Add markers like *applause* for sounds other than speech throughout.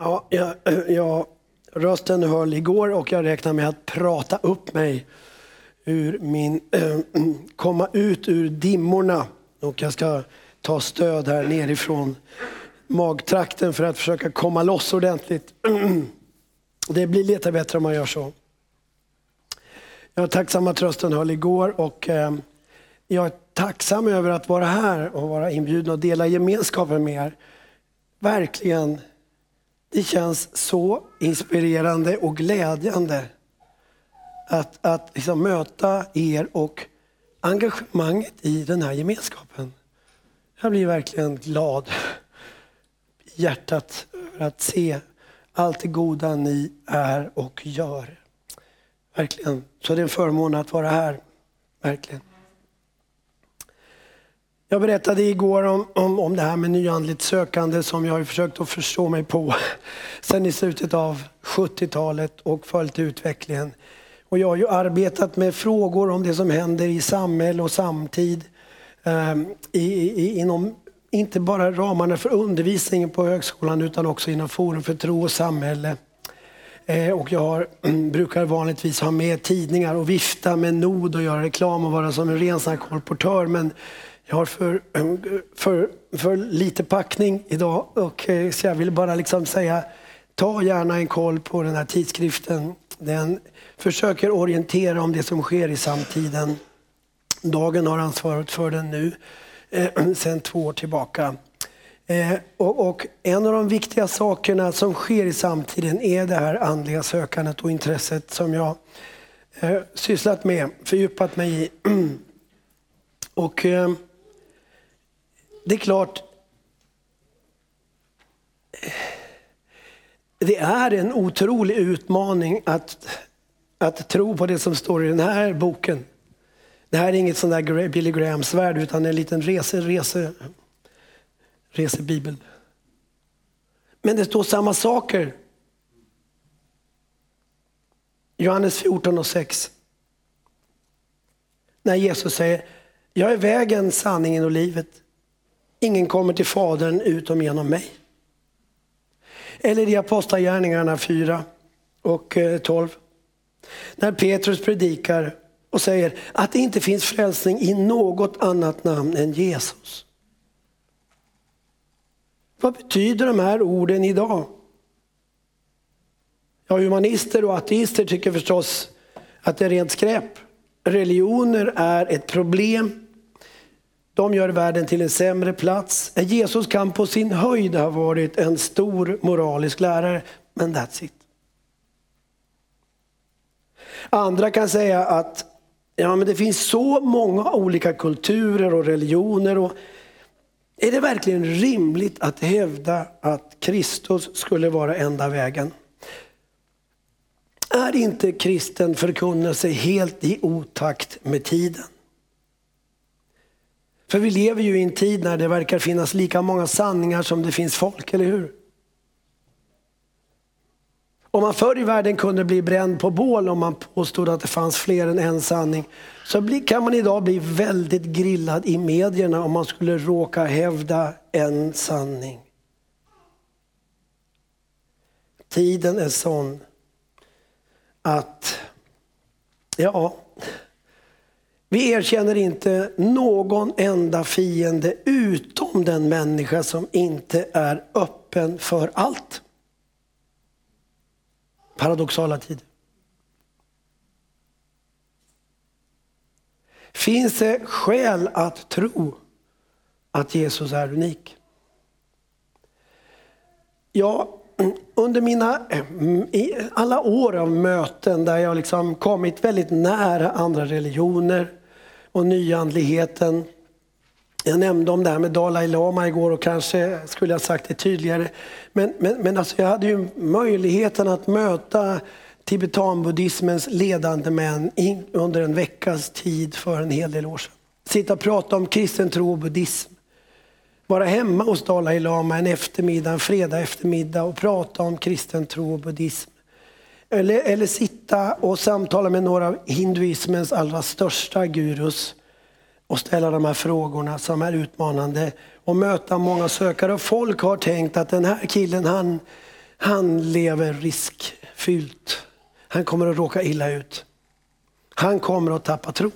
Ja, jag, jag, rösten höll igår och jag räknar med att prata upp mig ur min, äh, *clears throat* komma ut ur dimmorna. Och jag ska ta stöd här nerifrån magtrakten för att försöka komma loss ordentligt. *clears throat* Det blir lite bättre om man gör så. Jag är tacksam att rösten höll igår och äh, jag är tacksam över att vara här och vara inbjuden och dela gemenskapen med er. Verkligen det känns så inspirerande och glädjande att, att liksom möta er och engagemanget i den här gemenskapen. Jag blir verkligen glad i hjärtat över att se allt det goda ni är och gör. Verkligen. Så det är en förmån att vara här. Verkligen. Jag berättade igår om, om, om det här med nyandligt sökande som jag har försökt att förstå mig på *laughs* sen i slutet av 70-talet och följt utvecklingen. Och jag har ju arbetat med frågor om det som händer i samhälle och samtid eh, i, i, inom inte bara ramarna för undervisningen på högskolan utan också inom Forum för tro och samhälle. Eh, och jag har, *clears throat* brukar vanligtvis ha med tidningar och vifta med nod och göra reklam och vara som en ren kolportör. Men jag har för, *clears throat* för, för lite packning idag och eh, så jag vill bara liksom säga ta gärna en koll på den här tidskriften. Den försöker orientera om det som sker i samtiden. Dagen har ansvaret för den nu eh, *clears throat* sedan två år tillbaka. Eh, och, och, en av de viktiga sakerna som sker i samtiden är det här andliga sökandet och intresset som jag eh, sysslat med, fördjupat mig i. *clears throat* och eh, det är klart, det är en otrolig utmaning att, att tro på det som står i den här boken. Det här är inget sån där Billy Grahams värld utan en liten rese, rese, resebibel. Men det står samma saker. Johannes 14 och 6. När Jesus säger, jag är vägen, sanningen och livet. Ingen kommer till Fadern utom genom mig. Eller i Apostlagärningarna 4 och eh, 12. När Petrus predikar och säger att det inte finns frälsning i något annat namn än Jesus. Vad betyder de här orden idag? Ja, humanister och ateister tycker förstås att det är rent skräp. Religioner är ett problem de gör världen till en sämre plats. Jesus kan på sin höjd ha varit en stor moralisk lärare, men that's it. Andra kan säga att ja, men det finns så många olika kulturer och religioner. Och är det verkligen rimligt att hävda att Kristus skulle vara enda vägen? Är inte kristen förkunnelse helt i otakt med tiden? För vi lever ju i en tid när det verkar finnas lika många sanningar som det finns folk, eller hur? Om man förr i världen kunde bli bränd på bål om man påstod att det fanns fler än en sanning, så kan man idag bli väldigt grillad i medierna om man skulle råka hävda en sanning. Tiden är sån att, ja, vi erkänner inte någon enda fiende utom den människa som inte är öppen för allt. Paradoxala tider. Finns det skäl att tro att Jesus är unik? Ja, under mina alla år av möten där jag liksom kommit väldigt nära andra religioner, och nyandligheten. Jag nämnde om det här med Dalai Lama igår och kanske skulle jag sagt det tydligare. Men, men, men alltså jag hade ju möjligheten att möta tibetanbuddhismens ledande män under en veckas tid för en hel del år sedan. Sitta och prata om kristen tro och buddhism. Vara hemma hos Dalai Lama en eftermiddag, en fredag eftermiddag och prata om kristen tro och buddhism. Eller, eller sitta och samtala med några av hinduismens allra största gurus och ställa de här frågorna som är utmanande och möta många sökare. Och folk har tänkt att den här killen han, Han lever riskfyllt. Han kommer att råka illa ut. Han kommer att tappa tron.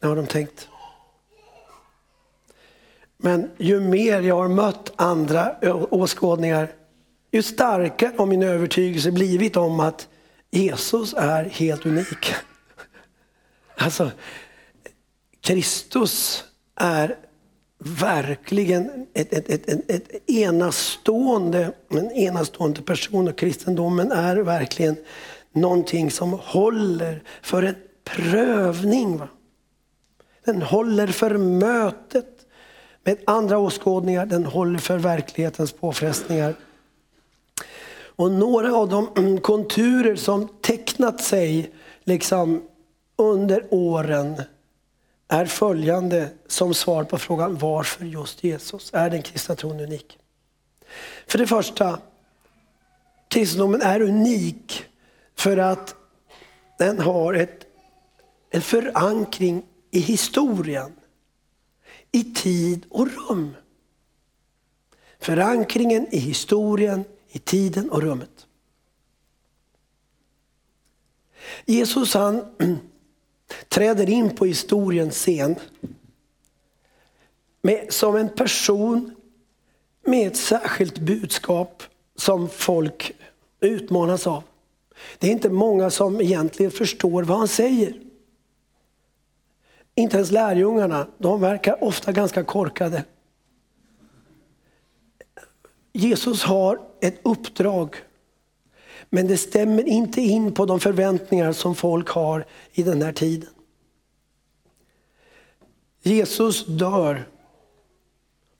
Det har de tänkt. Men ju mer jag har mött andra åskådningar, ju starkare har min övertygelse blivit om att Jesus är helt unik. *laughs* Alltså, Kristus är verkligen ett, ett, ett, ett, ett enastående, en enastående person och kristendomen är verkligen någonting som håller för en prövning. Va? Den håller för mötet med andra åskådningar, den håller för verklighetens påfrestningar. Och några av de *clears throat* konturer som tecknat sig liksom under åren är följande som svar på frågan varför just Jesus? Är den kristna tron unik? För det första, kristendomen är unik för att den har ett, en förankring i historien, i tid och rum. Förankringen i historien, i tiden och rummet. Jesus han *clears throat* träder in på historiens scen med, som en person med ett särskilt budskap som folk utmanas av. Det är inte många som egentligen förstår vad han säger. Inte ens lärjungarna, de verkar ofta ganska korkade. Jesus har ett uppdrag men det stämmer inte in på de förväntningar som folk har i den här tiden. Jesus dör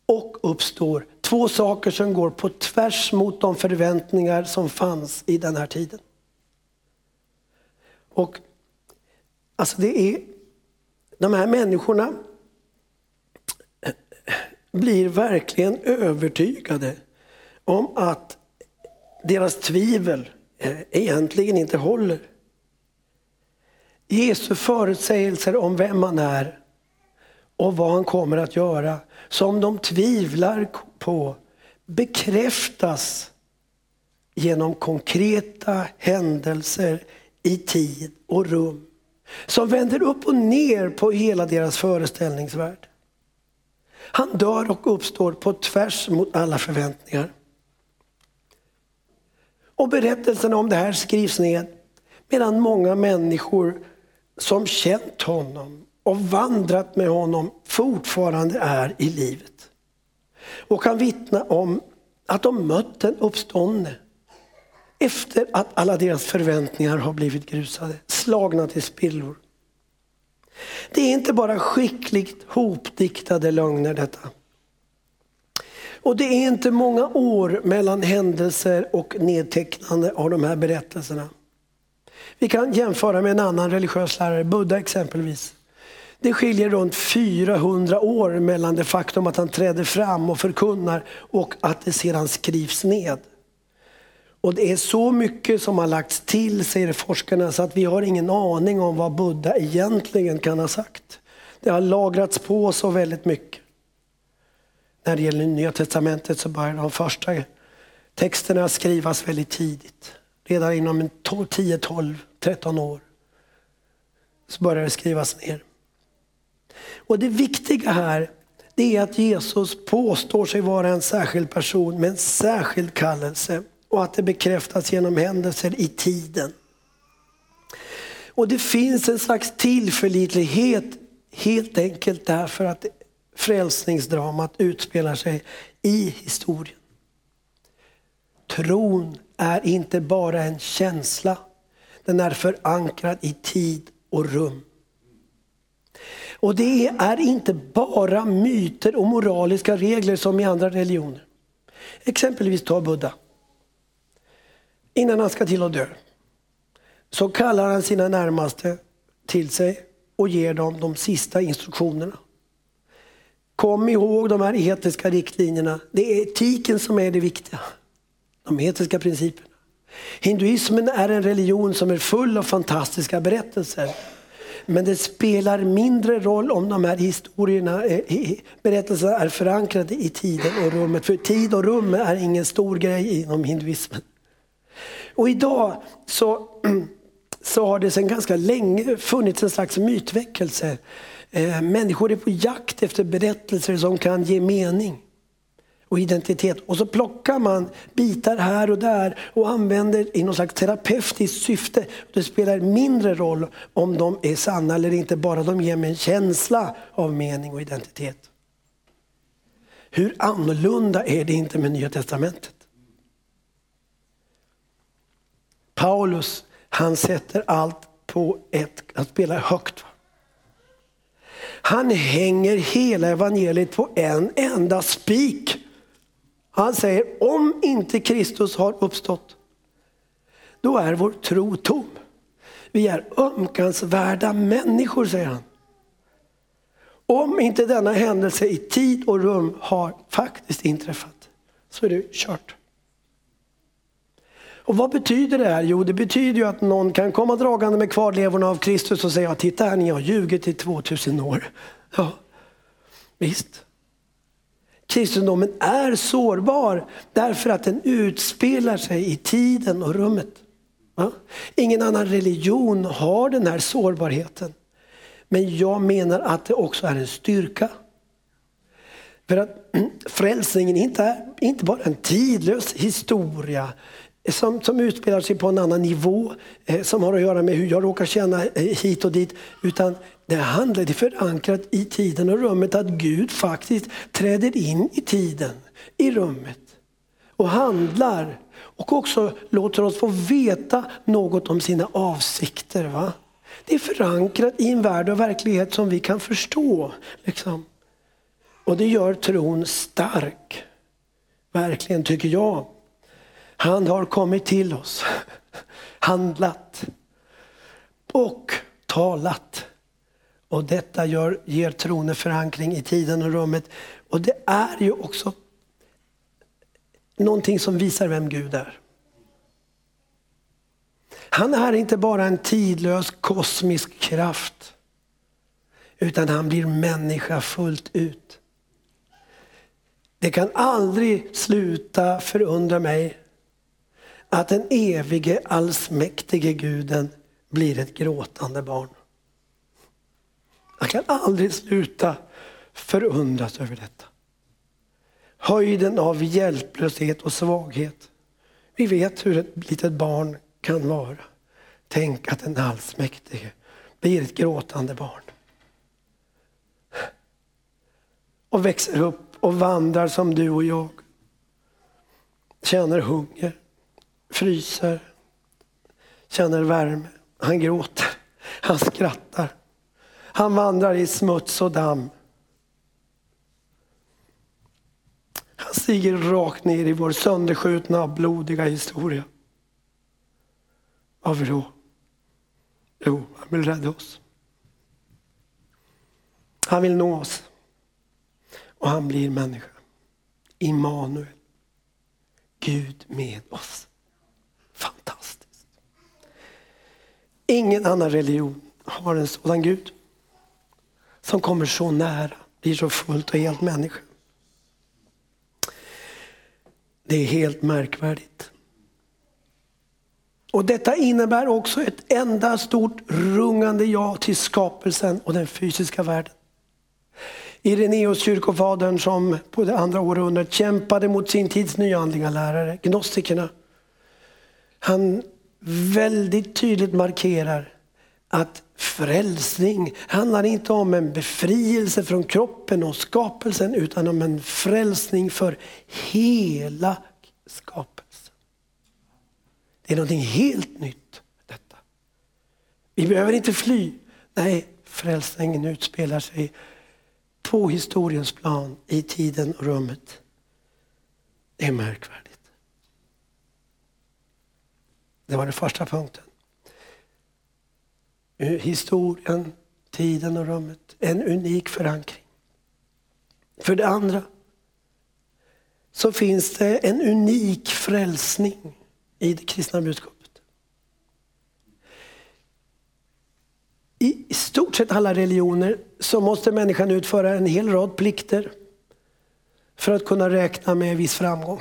och uppstår. Två saker som går på tvärs mot de förväntningar som fanns i den här tiden. Och alltså det är, de här människorna blir verkligen övertygade om att deras tvivel eh, egentligen inte håller. Jesu förutsägelser om vem han är och vad han kommer att göra, som de tvivlar på, bekräftas genom konkreta händelser i tid och rum. Som vänder upp och ner på hela deras föreställningsvärld. Han dör och uppstår på tvärs mot alla förväntningar. Och berättelserna om det här skrivs ned medan många människor som känt honom och vandrat med honom fortfarande är i livet. Och kan vittna om att de mött den uppståndne efter att alla deras förväntningar har blivit grusade, slagna till spillror. Det är inte bara skickligt hopdiktade lögner detta. Och det är inte många år mellan händelser och nedtecknande av de här berättelserna. Vi kan jämföra med en annan religiös lärare, Buddha exempelvis. Det skiljer runt 400 år mellan det faktum att han träder fram och förkunnar och att det sedan skrivs ned. Och det är så mycket som har lagts till, säger forskarna, så att vi har ingen aning om vad Buddha egentligen kan ha sagt. Det har lagrats på så väldigt mycket när det gäller Nya Testamentet så börjar de första texterna skrivas väldigt tidigt. Redan inom 10, 12, 13 år så börjar det skrivas ner. Och det viktiga här det är att Jesus påstår sig vara en särskild person med en särskild kallelse och att det bekräftas genom händelser i tiden. Och det finns en slags tillförlitlighet helt enkelt därför att frälsningsdramat utspelar sig i historien. Tron är inte bara en känsla, den är förankrad i tid och rum. Och det är inte bara myter och moraliska regler som i andra religioner. Exempelvis ta Buddha. Innan han ska till att dö så kallar han sina närmaste till sig och ger dem de sista instruktionerna. Kom ihåg de här etiska riktlinjerna. Det är etiken som är det viktiga. De etiska principerna. Hinduismen är en religion som är full av fantastiska berättelser. Men det spelar mindre roll om de här historierna, eh, berättelserna är förankrade i tiden och rummet. För tid och rum är ingen stor grej inom hinduismen. Och idag så, *clears throat* så har det sedan ganska länge funnits en slags mytväckelse. Eh, människor är på jakt efter berättelser som kan ge mening och identitet. Och så plockar man bitar här och där och använder i något slags terapeutiskt syfte. Det spelar mindre roll om de är sanna eller inte, bara de ger mig en känsla av mening och identitet. Hur annorlunda är det inte med Nya Testamentet? Paulus, han sätter allt på ett, han spelar högt. Han hänger hela evangeliet på en enda spik. Han säger, om inte Kristus har uppstått, då är vår tro tom. Vi är ömkansvärda människor, säger han. Om inte denna händelse i tid och rum har faktiskt inträffat, så är det kört. Och vad betyder det här? Jo, det betyder ju att någon kan komma dragande med kvarlevorna av Kristus och säga, titta här, ni har ljugit i 2000 år. Ja, visst. Kristendomen är sårbar därför att den utspelar sig i tiden och rummet. Ja? Ingen annan religion har den här sårbarheten. Men jag menar att det också är en styrka. För att *clears throat* frälsningen inte är inte bara en tidlös historia som, som utspelar sig på en annan nivå, eh, som har att göra med hur jag råkar känna eh, hit och dit. Utan det handlar, det är förankrat i tiden och rummet att Gud faktiskt träder in i tiden, i rummet och handlar. Och också låter oss få veta något om sina avsikter. Va? Det är förankrat i en värld och verklighet som vi kan förstå. Liksom. Och det gör tron stark. Verkligen tycker jag. Han har kommit till oss, handlat och talat. Och detta gör, ger tronen förankring i tiden och rummet. Och det är ju också någonting som visar vem Gud är. Han är inte bara en tidlös kosmisk kraft. Utan han blir människa fullt ut. Det kan aldrig sluta förundra mig att den evige allsmäktige guden blir ett gråtande barn. Jag kan aldrig sluta förundras över detta. Höjden av hjälplöshet och svaghet. Vi vet hur ett litet barn kan vara. Tänk att den allsmäktige blir ett gråtande barn. Och växer upp och vandrar som du och jag. Känner hunger, fryser, känner värme. Han gråter, han skrattar. Han vandrar i smuts och damm. Han stiger rakt ner i vår sönderskjutna, blodiga historia. Varför då? Jo, han vill rädda oss. Han vill nå oss. Och han blir människa. Immanuel. Gud med oss. Fantastiskt. Ingen annan religion har en sådan Gud. Som kommer så nära, blir så fullt och helt människa. Det är helt märkvärdigt. Och detta innebär också ett enda stort rungande ja till skapelsen och den fysiska världen. Ireneus, kyrkofadern som på det andra århundradet kämpade mot sin tids nyandliga lärare, gnostikerna. Han väldigt tydligt markerar att frälsning handlar inte om en befrielse från kroppen och skapelsen utan om en frälsning för hela skapelsen. Det är någonting helt nytt detta. Vi behöver inte fly. Nej, frälsningen utspelar sig på historiens plan i tiden och rummet. Det är märkvärdigt. Det var den första punkten. Eh, historien, tiden och rummet. En unik förankring. För det andra så finns det en unik frälsning i det kristna budskapet. i stort sett alla religioner så måste människan utföra en hel rad plikter för att kunna räkna med viss framgång.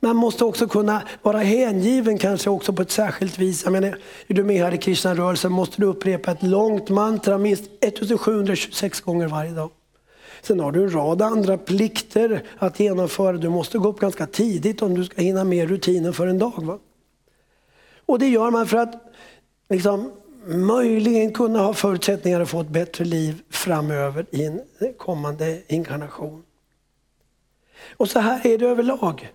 Man måste också kunna vara hängiven kanske också på ett särskilt vis. Jag menar, är du med här i Krishna-rörelsen måste du upprepa ett långt mantra minst 1726 gånger varje dag. Sen har du en rad andra plikter att genomföra. Du måste gå upp ganska tidigt om du ska hinna med rutinen för en dag. Va? Och det gör man för att liksom, möjligen kunna ha förutsättningar att få ett bättre liv framöver i en kommande inkarnation. Och så här är det överlag.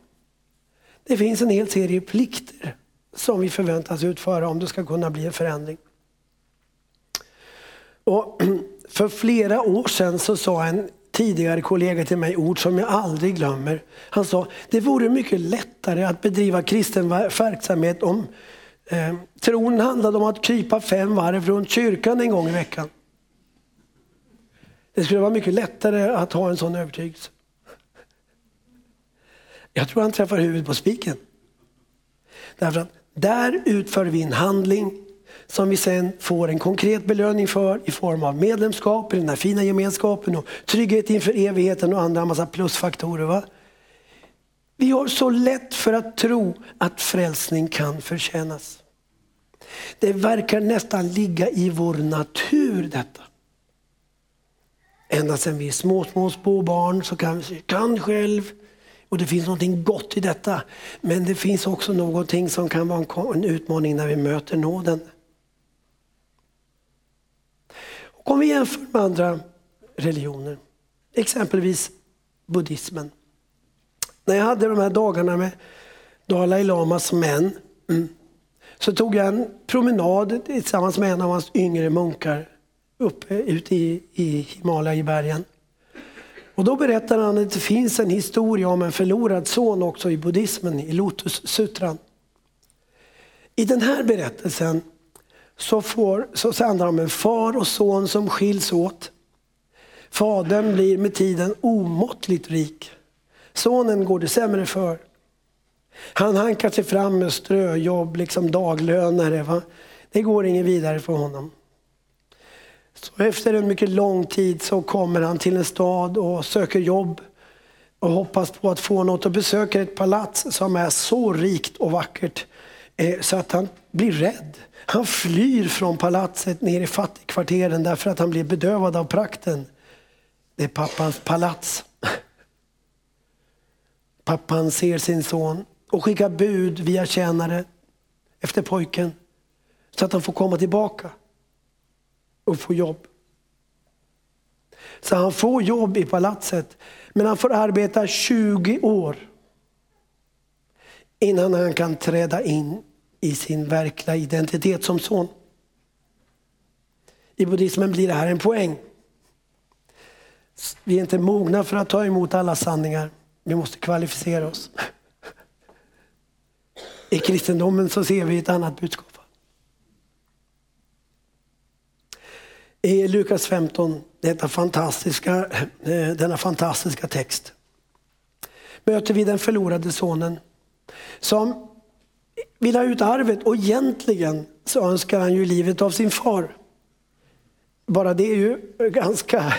Det finns en hel serie plikter som vi förväntas utföra om det ska kunna bli en förändring. Och *clears throat* för flera år sedan så sa en tidigare kollega till mig ord som jag aldrig glömmer. Han sa, det vore mycket lättare att bedriva kristen verksamhet om eh, tron handlade om att krypa fem varv runt kyrkan en gång i veckan. Det skulle vara mycket lättare att ha en sån övertygelse. Jag tror han träffar huvudet på spiken. Därför att där utför vi en handling som vi sen får en konkret belöning för i form av medlemskap i den här fina gemenskapen och trygghet inför evigheten och andra massa plusfaktorer. Va? Vi har så lätt för att tro att frälsning kan förtjänas. Det verkar nästan ligga i vår natur detta. Ända sedan vi är små, små, små barn så kan vi kan själv, och det finns något gott i detta. Men det finns också någonting som kan vara en utmaning när vi möter nåden. Och om vi jämför med andra religioner, exempelvis buddhismen. När jag hade de här dagarna med Dalai Lamas män mm, så tog jag en promenad tillsammans med en av hans yngre munkar uppe ute i, i Himalaya-bergen. Och då berättar han att det finns en historia om en förlorad son också i buddhismen, i Lotus-sutran. I den här berättelsen så, får, så handlar det om en far och son som skiljs åt. Fadern blir med tiden omåttligt rik. Sonen går det sämre för. Han hankar sig fram med ströjobb, liksom daglönare. Va? Det går inget vidare för honom. Så efter en mycket lång tid så kommer han till en stad och söker jobb och hoppas på att få något och besöker ett palats som är så rikt och vackert eh, så att han blir rädd. Han flyr från palatset ner i fattigkvarteren därför att han blir bedövad av prakten. Det är pappans palats. Pappan ser sin son och skickar bud via tjänare efter pojken så att han får komma tillbaka och få jobb. Så han får jobb i palatset, men han får arbeta 20 år innan han kan träda in i sin verkliga identitet som son. I buddhismen blir det här en poäng. Vi är inte mogna för att ta emot alla sanningar. Vi måste kvalificera oss. I kristendomen så ser vi ett annat budskap. I Lukas 15, detta fantastiska, eh, denna fantastiska text, möter vi den förlorade sonen som vill ha ut arvet och egentligen så önskar han ju livet av sin far. Bara det är ju ganska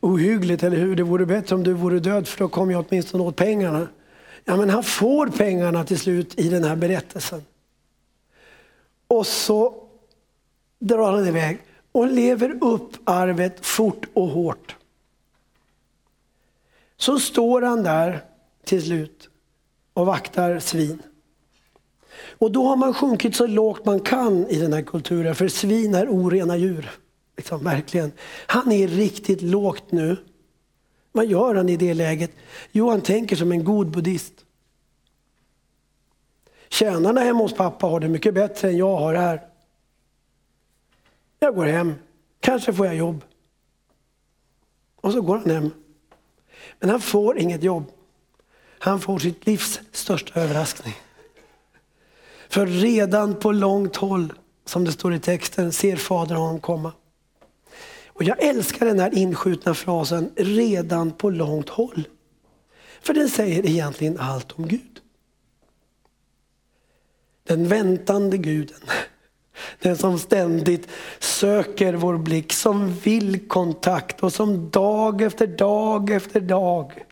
ohyggligt, eller hur? Det vore bättre om du vore död för då kommer jag åtminstone åt pengarna. Ja, men han får pengarna till slut i den här berättelsen. Och så drar han iväg och lever upp arvet fort och hårt. Så står han där till slut och vaktar svin. Och då har man sjunkit så lågt man kan i den här kulturen, för svin är orena djur. Liksom, verkligen. Han är riktigt lågt nu. Vad gör han i det läget? Jo, han tänker som en god buddhist. Tjänarna hemma hos pappa har det mycket bättre än jag har här. Jag går hem, kanske får jag jobb. Och så går han hem. Men han får inget jobb. Han får sitt livs största överraskning. För redan på långt håll, som det står i texten, ser Fadern honom komma. Och jag älskar den här inskjutna frasen, redan på långt håll. För den säger egentligen allt om Gud. Den väntande guden. Den som ständigt söker vår blick, som vill kontakt och som dag efter dag efter dag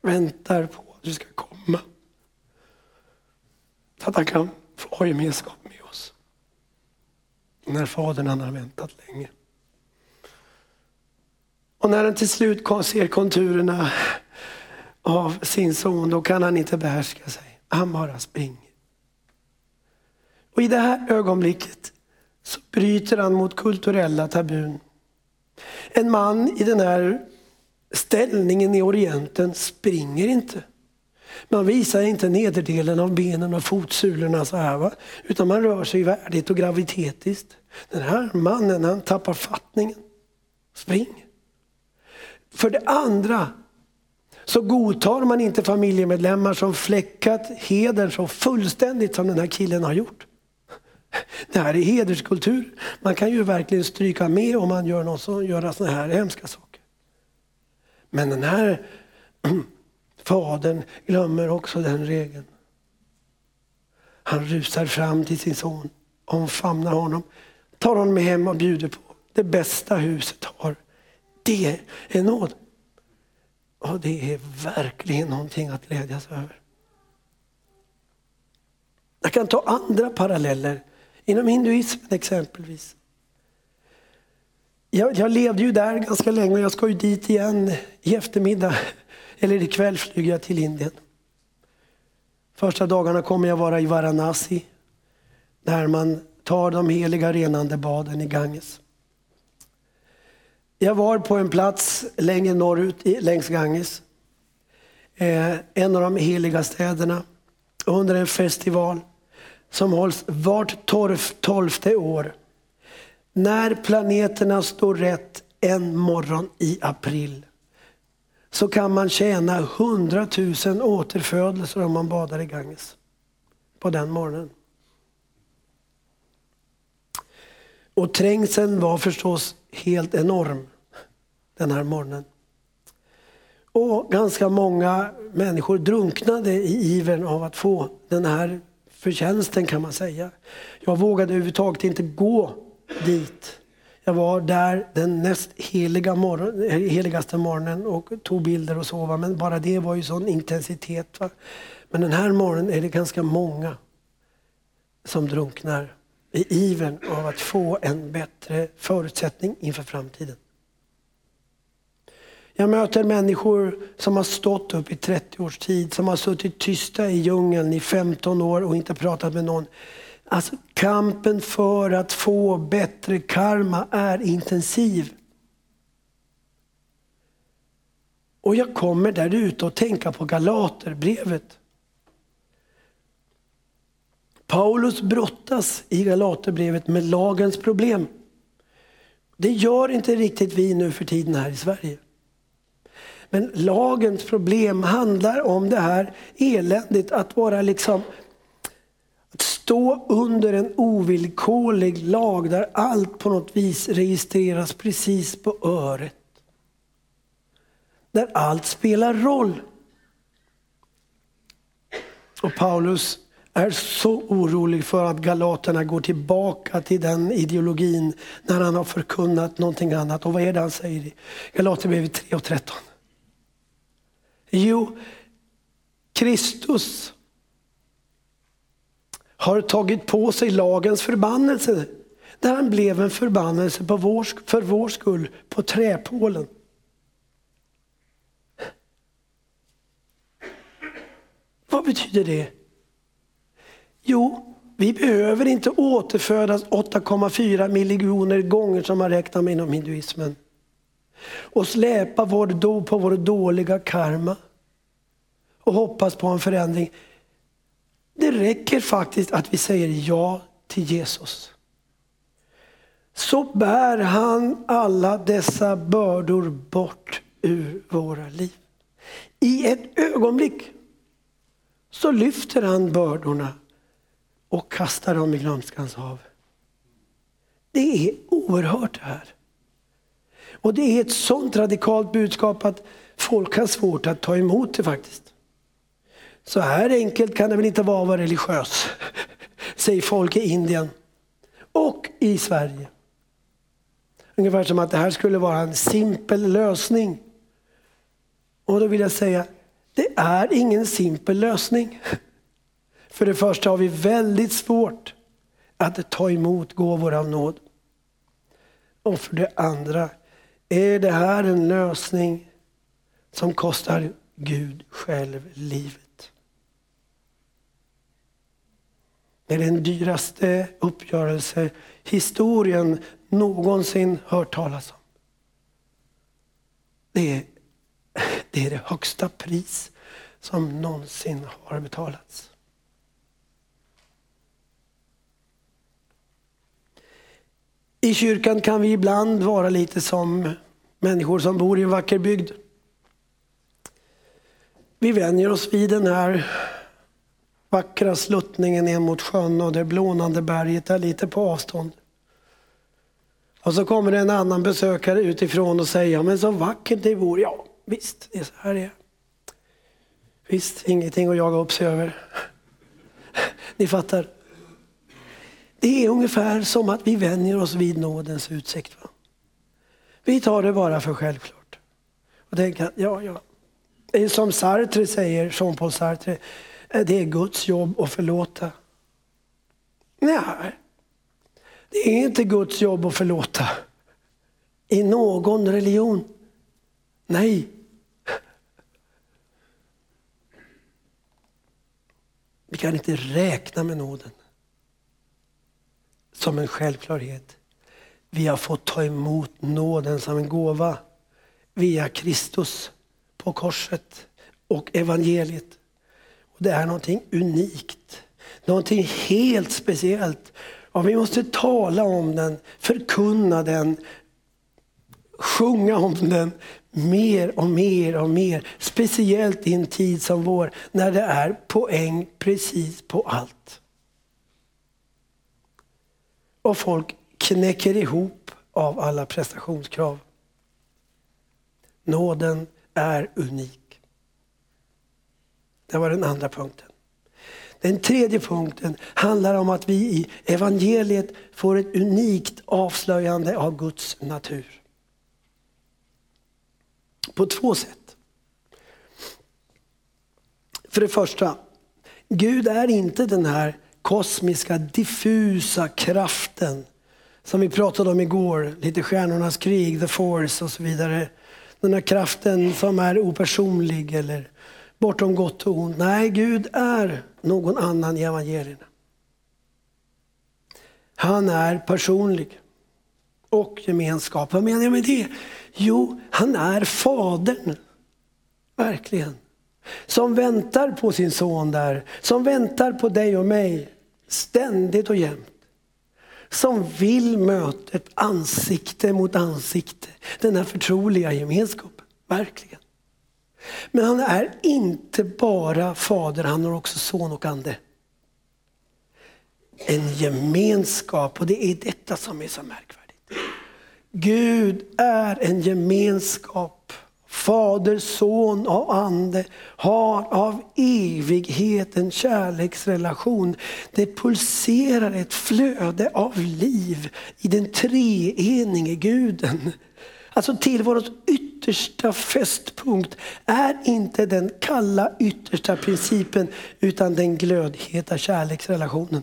väntar på att du ska komma. Så att han kan få ha gemenskap med oss. När Fadern han har väntat länge. Och när han till slut ser konturerna av sin son, då kan han inte behärska sig. Han bara springer. Och i det här ögonblicket så bryter han mot kulturella tabun. En man i den här ställningen i Orienten springer inte. Man visar inte nederdelen av benen och fotsulorna så här, va? utan man rör sig värdigt och gravitetiskt. Den här mannen han tappar fattningen. Spring! För det andra så godtar man inte familjemedlemmar som fläckat hedern så fullständigt som den här killen har gjort. Det här är hederskultur. Man kan ju verkligen stryka med om man gör, något så, gör sådana här hemska saker. Men den här *clears throat* fadern glömmer också den regeln. Han rusar fram till sin son, omfamnar honom, tar honom hem och bjuder på det bästa huset har. Det är nåd. Och det är verkligen någonting att glädjas över. Jag kan ta andra paralleller inom hinduismen exempelvis. Jag, jag, levde ju där ganska länge och jag ska ju dit igen i eftermiddag. *laughs* Eller ikväll flyger jag till Indien. Första dagarna kommer jag vara i Varanasi. Där man tar de heliga renande baden i Ganges. Jag var på en plats längre norrut längs Ganges. Eh, en av de heliga städerna. Under en festival som hålls vart tolfte år. När planeterna står rätt en morgon i april så kan man tjäna hundratusen återfödelser om man badar i Ganges på den morgonen. Och trängseln var förstås helt enorm den här morgonen. Och ganska många människor drunknade i ivern av att få den här förtjänsten kan man säga. Jag vågade överhuvudtaget inte gå dit. Jag var där den näst heliga morgon, heligaste morgonen och tog bilder och så. Men bara det var ju sån intensitet. Va? Men den här morgonen är det ganska många som drunknar i ivern av att få en bättre förutsättning inför framtiden. Jag möter människor som har stått upp i 30 års tid, som har suttit tysta i djungeln i 15 år och inte pratat med någon. Alltså kampen för att få bättre karma är intensiv. Och jag kommer där ute och tänka på Galaterbrevet. Paulus brottas i Galaterbrevet med lagens problem. Det gör inte riktigt vi nu för tiden här i Sverige. Men lagens problem handlar om det här eländet att vara liksom att stå under en ovillkorlig lag där allt på något vis registreras precis på öret. Där allt spelar roll. Och Paulus är så orolig för att galaterna går tillbaka till den ideologin när han har förkunnat någonting annat. Och vad är det han säger i Galaterbrevet 3 och 13? Jo, Kristus har tagit på sig lagens förbannelse. Där han blev en förbannelse på vår, för vår skull på träpålen. Vad betyder det? Jo, vi behöver inte återfödas 8,4 miljoner gånger som man räknar med inom hinduismen och släpa vår do på vår dåliga karma och hoppas på en förändring. Det räcker faktiskt att vi säger ja till Jesus. Så bär han alla dessa bördor bort ur våra liv. I ett ögonblick så lyfter han bördorna och kastar dem i glömskans hav. Det är oerhört det här. Och det är ett sånt radikalt budskap att folk har svårt att ta emot det faktiskt. Så här enkelt kan det väl inte vara att vara religiös, *laughs* säger folk i Indien. och i Sverige. Ungefär som att det här skulle vara en simpel lösning. Och då vill jag säga, det är ingen simpel lösning. *laughs* För det första har vi väldigt svårt att ta emot gåvor av nåd. Och för det andra är det här en lösning som kostar Gud själv livet. Det är den dyraste uppgörelse historien någonsin hört talas om. Det är, det är det högsta pris som någonsin har betalats. I kyrkan kan vi ibland vara lite som människor som bor i en vacker bygd. Vi vänjer oss vid den här vackra sluttningen ner mot sjön och det blånande berget är lite på avstånd. Och så kommer det en annan besökare utifrån och säger, men så vackert det vore. Ja, visst, det är så här det är. Visst, ingenting att jaga upp sig över. *laughs* Ni fattar. Det är ungefär som att vi vänjer oss vid nådens utsikt. Va? Vi tar det bara för självklart. Och tänker att, ja, ja. Det är som Sartre säger, Jean-Paul Sartre, eh, det är Guds jobb att förlåta. Nej, det är inte Guds jobb att förlåta. I någon religion. Nej. Vi kan inte räkna med nåden som en självklarhet. Vi har fått ta emot nåden som en gåva via Kristus på korset och evangeliet. Och det är någonting unikt, någonting helt speciellt. Och vi måste tala om den, förkunna den, sjunga om den mer och mer och mer. Speciellt i en tid som vår när det är poäng precis på allt. Och folk knäcker ihop av alla prestationskrav. Nåden är unik. Det var den andra punkten. Den tredje punkten handlar om att vi i evangeliet får ett unikt avslöjande av Guds natur. På två sätt. För det första, Gud är inte den här kosmiska diffusa kraften som vi pratade om igår, lite stjärnornas krig, the force och så vidare. Den här kraften som är opersonlig eller bortom gott och ont. Nej, Gud är någon annan i evangelierna. Han är personlig och gemenskap. Vad menar jag med det? Jo, han är Fadern. Verkligen. Som väntar på sin son där, som väntar på dig och mig ständigt och jämt. Som vill mötet ansikte mot ansikte, den här förtroliga gemenskapen. Verkligen. Men han är inte bara fader, han har också son och ande. En gemenskap och det är detta som är så märkvärdigt. Gud är en gemenskap. Fader, son och ande har av evighet en kärleksrelation. Det pulserar ett flöde av liv i den treenige guden. Alltså tillvarons yttersta fästpunkt är inte den kalla yttersta principen utan den glödheta kärleksrelationen.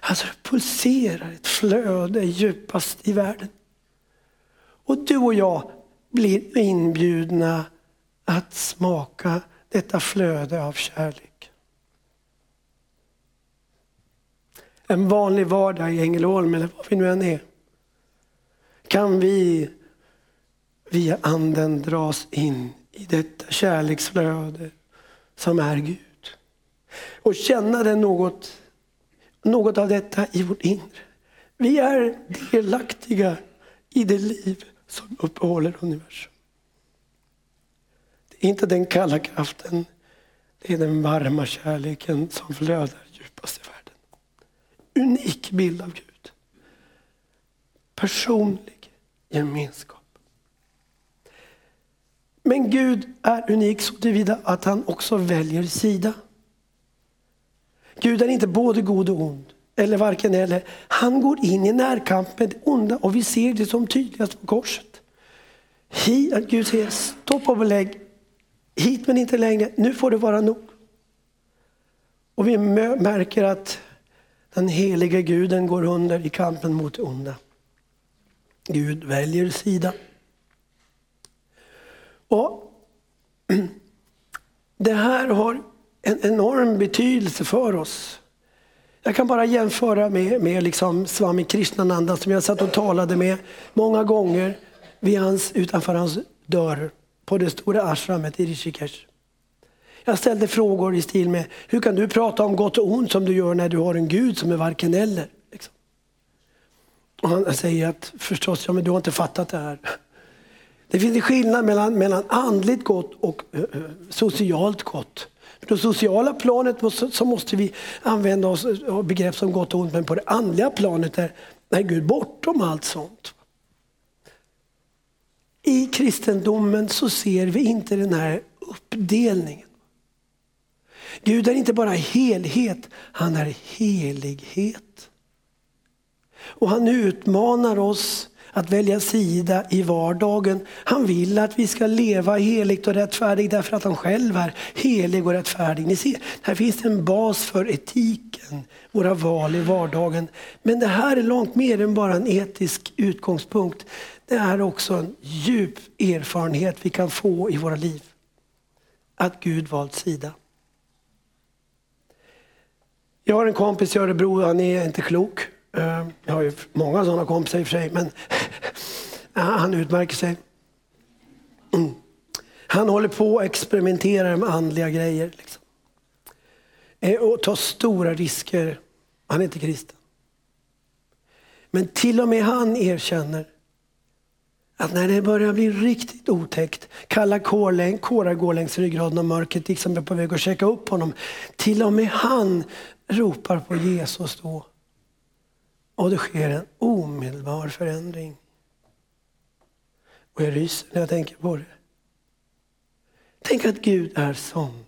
Alltså det pulserar ett flöde djupast i världen. Och du och jag blir inbjudna att smaka detta flöde av kärlek. En vanlig vardag i Ängelholm eller var vi nu än är. Kan vi via anden dras in i detta kärleksflöde som är Gud. Och känna det något något av detta i vårt inre. Vi är delaktiga i det liv som uppehåller universum. Det är inte den kalla kraften, det är den varma kärleken som flödar djupast i världen. Unik bild av Gud. Personlig gemenskap. Men Gud är unik så tillvida att han också väljer sida. Gud är inte både god och ond eller varken eller. Han går in i närkamp med det onda och vi ser det som tydligast på korset. Hit, Gud säger stopp och belägg, hit men inte längre, nu får det vara nog. Och vi märker att den helige guden går under i kampen mot det onda. Gud väljer sida. Och *clears throat* Det här har en enorm betydelse för oss. Jag kan bara jämföra med, med liksom Swami Krishnananda som jag satt och talade med många gånger vid hans, utanför hans dörr på det stora ashramet i Rishikesh. Jag ställde frågor i stil med, hur kan du prata om gott och ont som du gör när du har en Gud som är varken eller? Liksom. Och han säger att, förstås, ja, men du har inte fattat det här. Det finns en skillnad mellan, mellan andligt gott och uh, socialt gott. På det sociala planet måste, så måste vi använda oss av begrepp som gott och ont, men på det andliga planet är, är Gud bortom allt sånt. I kristendomen så ser vi inte den här uppdelningen. Gud är inte bara helhet, han är helighet. Och han utmanar oss att välja sida i vardagen. Han vill att vi ska leva heligt och rättfärdigt därför att han själv är helig och rättfärdig. Ni ser, här finns en bas för etiken, våra val i vardagen. Men det här är långt mer än bara en etisk utgångspunkt. Det är också en djup erfarenhet vi kan få i våra liv. Att Gud valt sida. Jag har en kompis i Örebro, han är inte klok. Ehm, jag har ju många sådana kompisar i och för sig, men *laughs* han utmärker sig. Mm. Han håller på och experimenterar med andliga grejer. Liksom. Eh, och tar stora risker. Han är inte kristen. Men till och med han erkänner att när det börjar bli riktigt otäckt, kalla kårar går längs ryggraden och mörkret liksom är på väg att checka upp honom. Till och med han ropar på Jesus då. Och det sker en omedelbar förändring. Och jag ryser när jag tänker på det. Tänk att Gud är sån.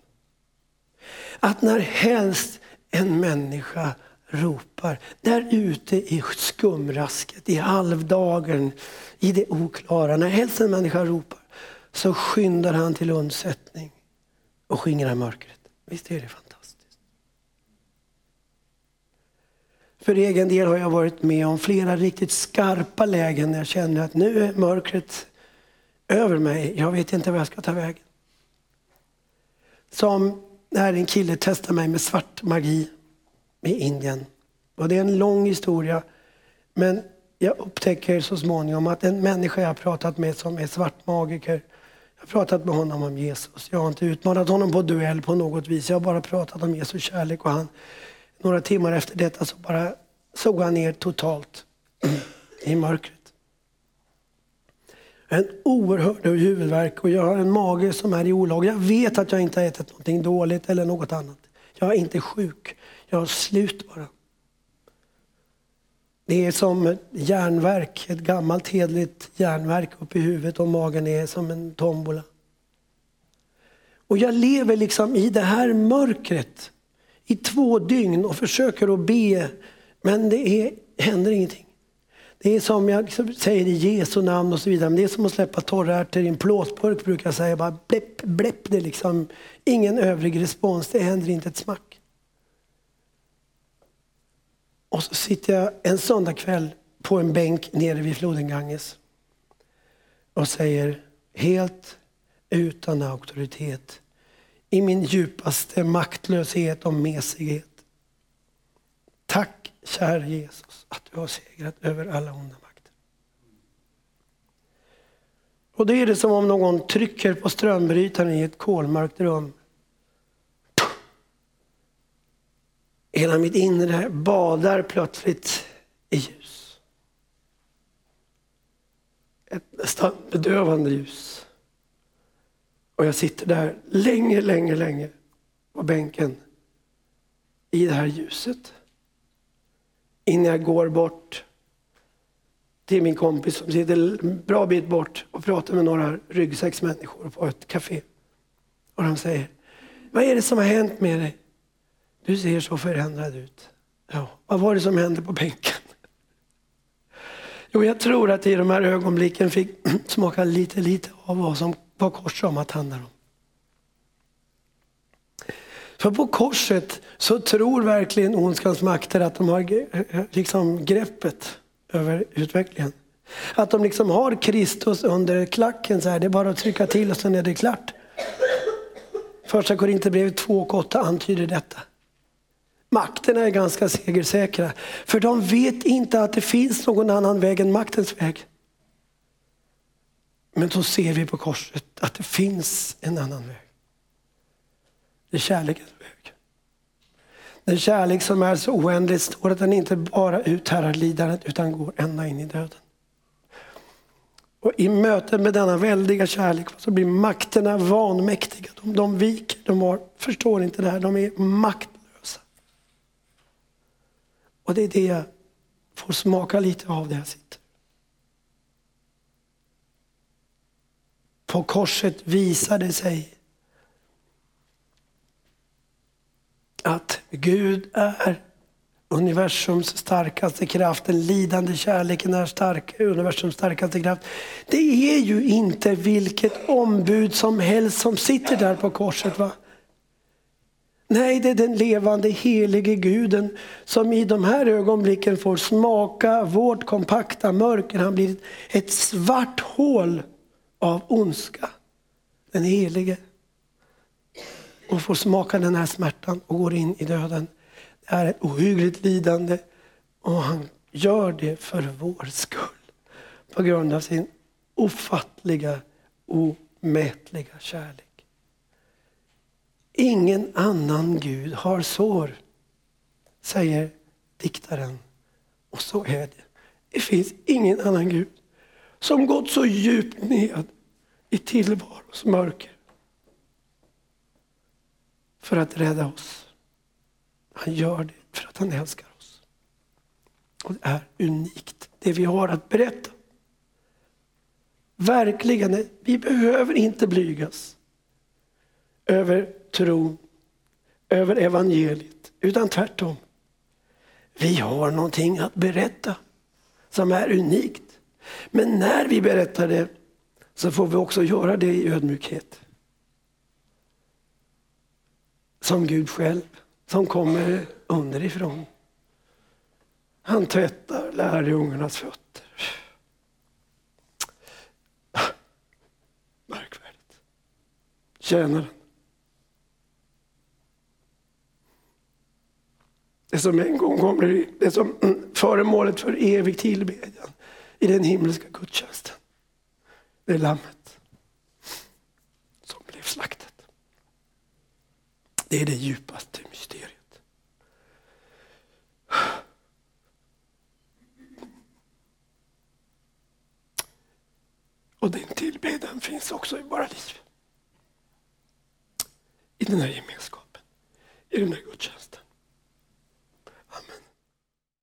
Att när helst en människa ropar, där ute i skumrasket, i halvdagen, i det oklara, när helst en människa ropar, så skyndar han till undsättning och skingrar mörkret. Visst är det fantastiskt? För egen del har jag varit med om flera riktigt skarpa lägen när jag känner att nu är mörkret över mig. Jag vet inte vad jag ska ta vägen. Som när en kille testade mig med svart magi i Indien. Och det är en lång historia. Men jag upptäcker så småningom att en människa jag har pratat med som är svartmagiker, jag har pratat med honom om Jesus. Jag har inte utmanat honom på duell på något vis. Jag har bara pratat om Jesus kärlek och han några timmar efter detta så bara såg han ner totalt *clears throat* i mörkret. En oerhörd huvudvärk och jag har en mage som är i olag. Jag vet att jag inte har ätit någonting dåligt eller något annat. Jag är inte sjuk. Jag har slut bara. Det är som ett järnverk, ett gammalt hedligt järnverk uppe i huvudet och magen är som en tombola. Och jag lever liksom i det här mörkret i två dygn och försöker att be, men det är, händer ingenting. Det är som jag liksom säger i Jesu namn och så vidare, men det är som att släppa torra ärtor i en plåtburk brukar jag säga. Bara bläpp, bläpp, det är liksom ingen övrig respons, det händer inte ett smack. Och så sitter jag en söndagkväll på en bänk nere vid floden Ganges och säger helt utan auktoritet i min djupaste maktlöshet och mesighet. Tack kära Jesus att du har segrat över alla onda makter. Och då är det som om någon trycker på strömbrytaren i ett kolmörkt rum. Hela mitt inre badar plötsligt i ljus. Ett nästan bedövande ljus. Och jag sitter där länge, länge, länge på bänken i det här ljuset. Innan jag går bort till min kompis som sitter en bra bit bort och pratar med några ryggsäcksmänniskor på ett café. Och de säger, vad är det som har hänt med dig? Du ser så förändrad ut. Ja, vad var det som hände på bänken? Jo, jag tror att i de här ögonblicken fick *clears throat* smaka lite, lite av vad, som, vad korset handlar om. För på korset så tror verkligen ondskans makter att de har liksom greppet över utvecklingen. Att de liksom har Kristus under klacken så här, det är bara att trycka till och sen är det klart. Första Korinthierbrevet 2 och 8 antyder detta. Makterna är ganska segersäkra, för de vet inte att det finns någon annan väg än maktens väg. Men då ser vi på korset att det finns en annan väg. Det är kärlekens väg. Den kärlek som är så oändlig, står att den inte bara uthärdar lidandet utan går ända in i döden. Och I mötet med denna väldiga kärlek så blir makterna vanmäktiga. De, de viker, de har, förstår inte det här, de är maktlösa. Och det är det jag får smaka lite av där jag sitter. På korset visade sig att Gud är universums starkaste kraft, den lidande kärleken är stark, universums starkaste kraft. Det är ju inte vilket ombud som helst som sitter där på korset. va? Nej, det är den levande helige guden som i de här ögonblicken får smaka vårt kompakta mörker. Han blir ett svart hål av ondska. Den helige. Och får smaka den här smärtan och går in i döden. Det är ett ohyggligt lidande och han gör det för vår skull. På grund av sin ofattliga, omätliga kärlek. Ingen annan Gud har sår, säger diktaren. Och så är det. Det finns ingen annan Gud som gått så djupt ned i tillvarons mörker för att rädda oss. Han gör det för att han älskar oss. Och det är unikt, det vi har att berätta. Verkligen, vi behöver inte blygas över tron, över evangeliet, utan tvärtom. Vi har någonting att berätta som är unikt. Men när vi berättar det så får vi också göra det i ödmjukhet. Som Gud själv som kommer underifrån. Han tvättar lärjungarnas fötter. Märkvärdigt. Tjänaren. Det som en gång kommer, det som föremålet för evig tillbedjan i den himmelska gudstjänsten. Det är lammet som blev slaktat. Det är det djupaste mysteriet. Och den tillbedjan finns också i våra liv. I den här gemenskapen, i den här gudstjänsten. Amen.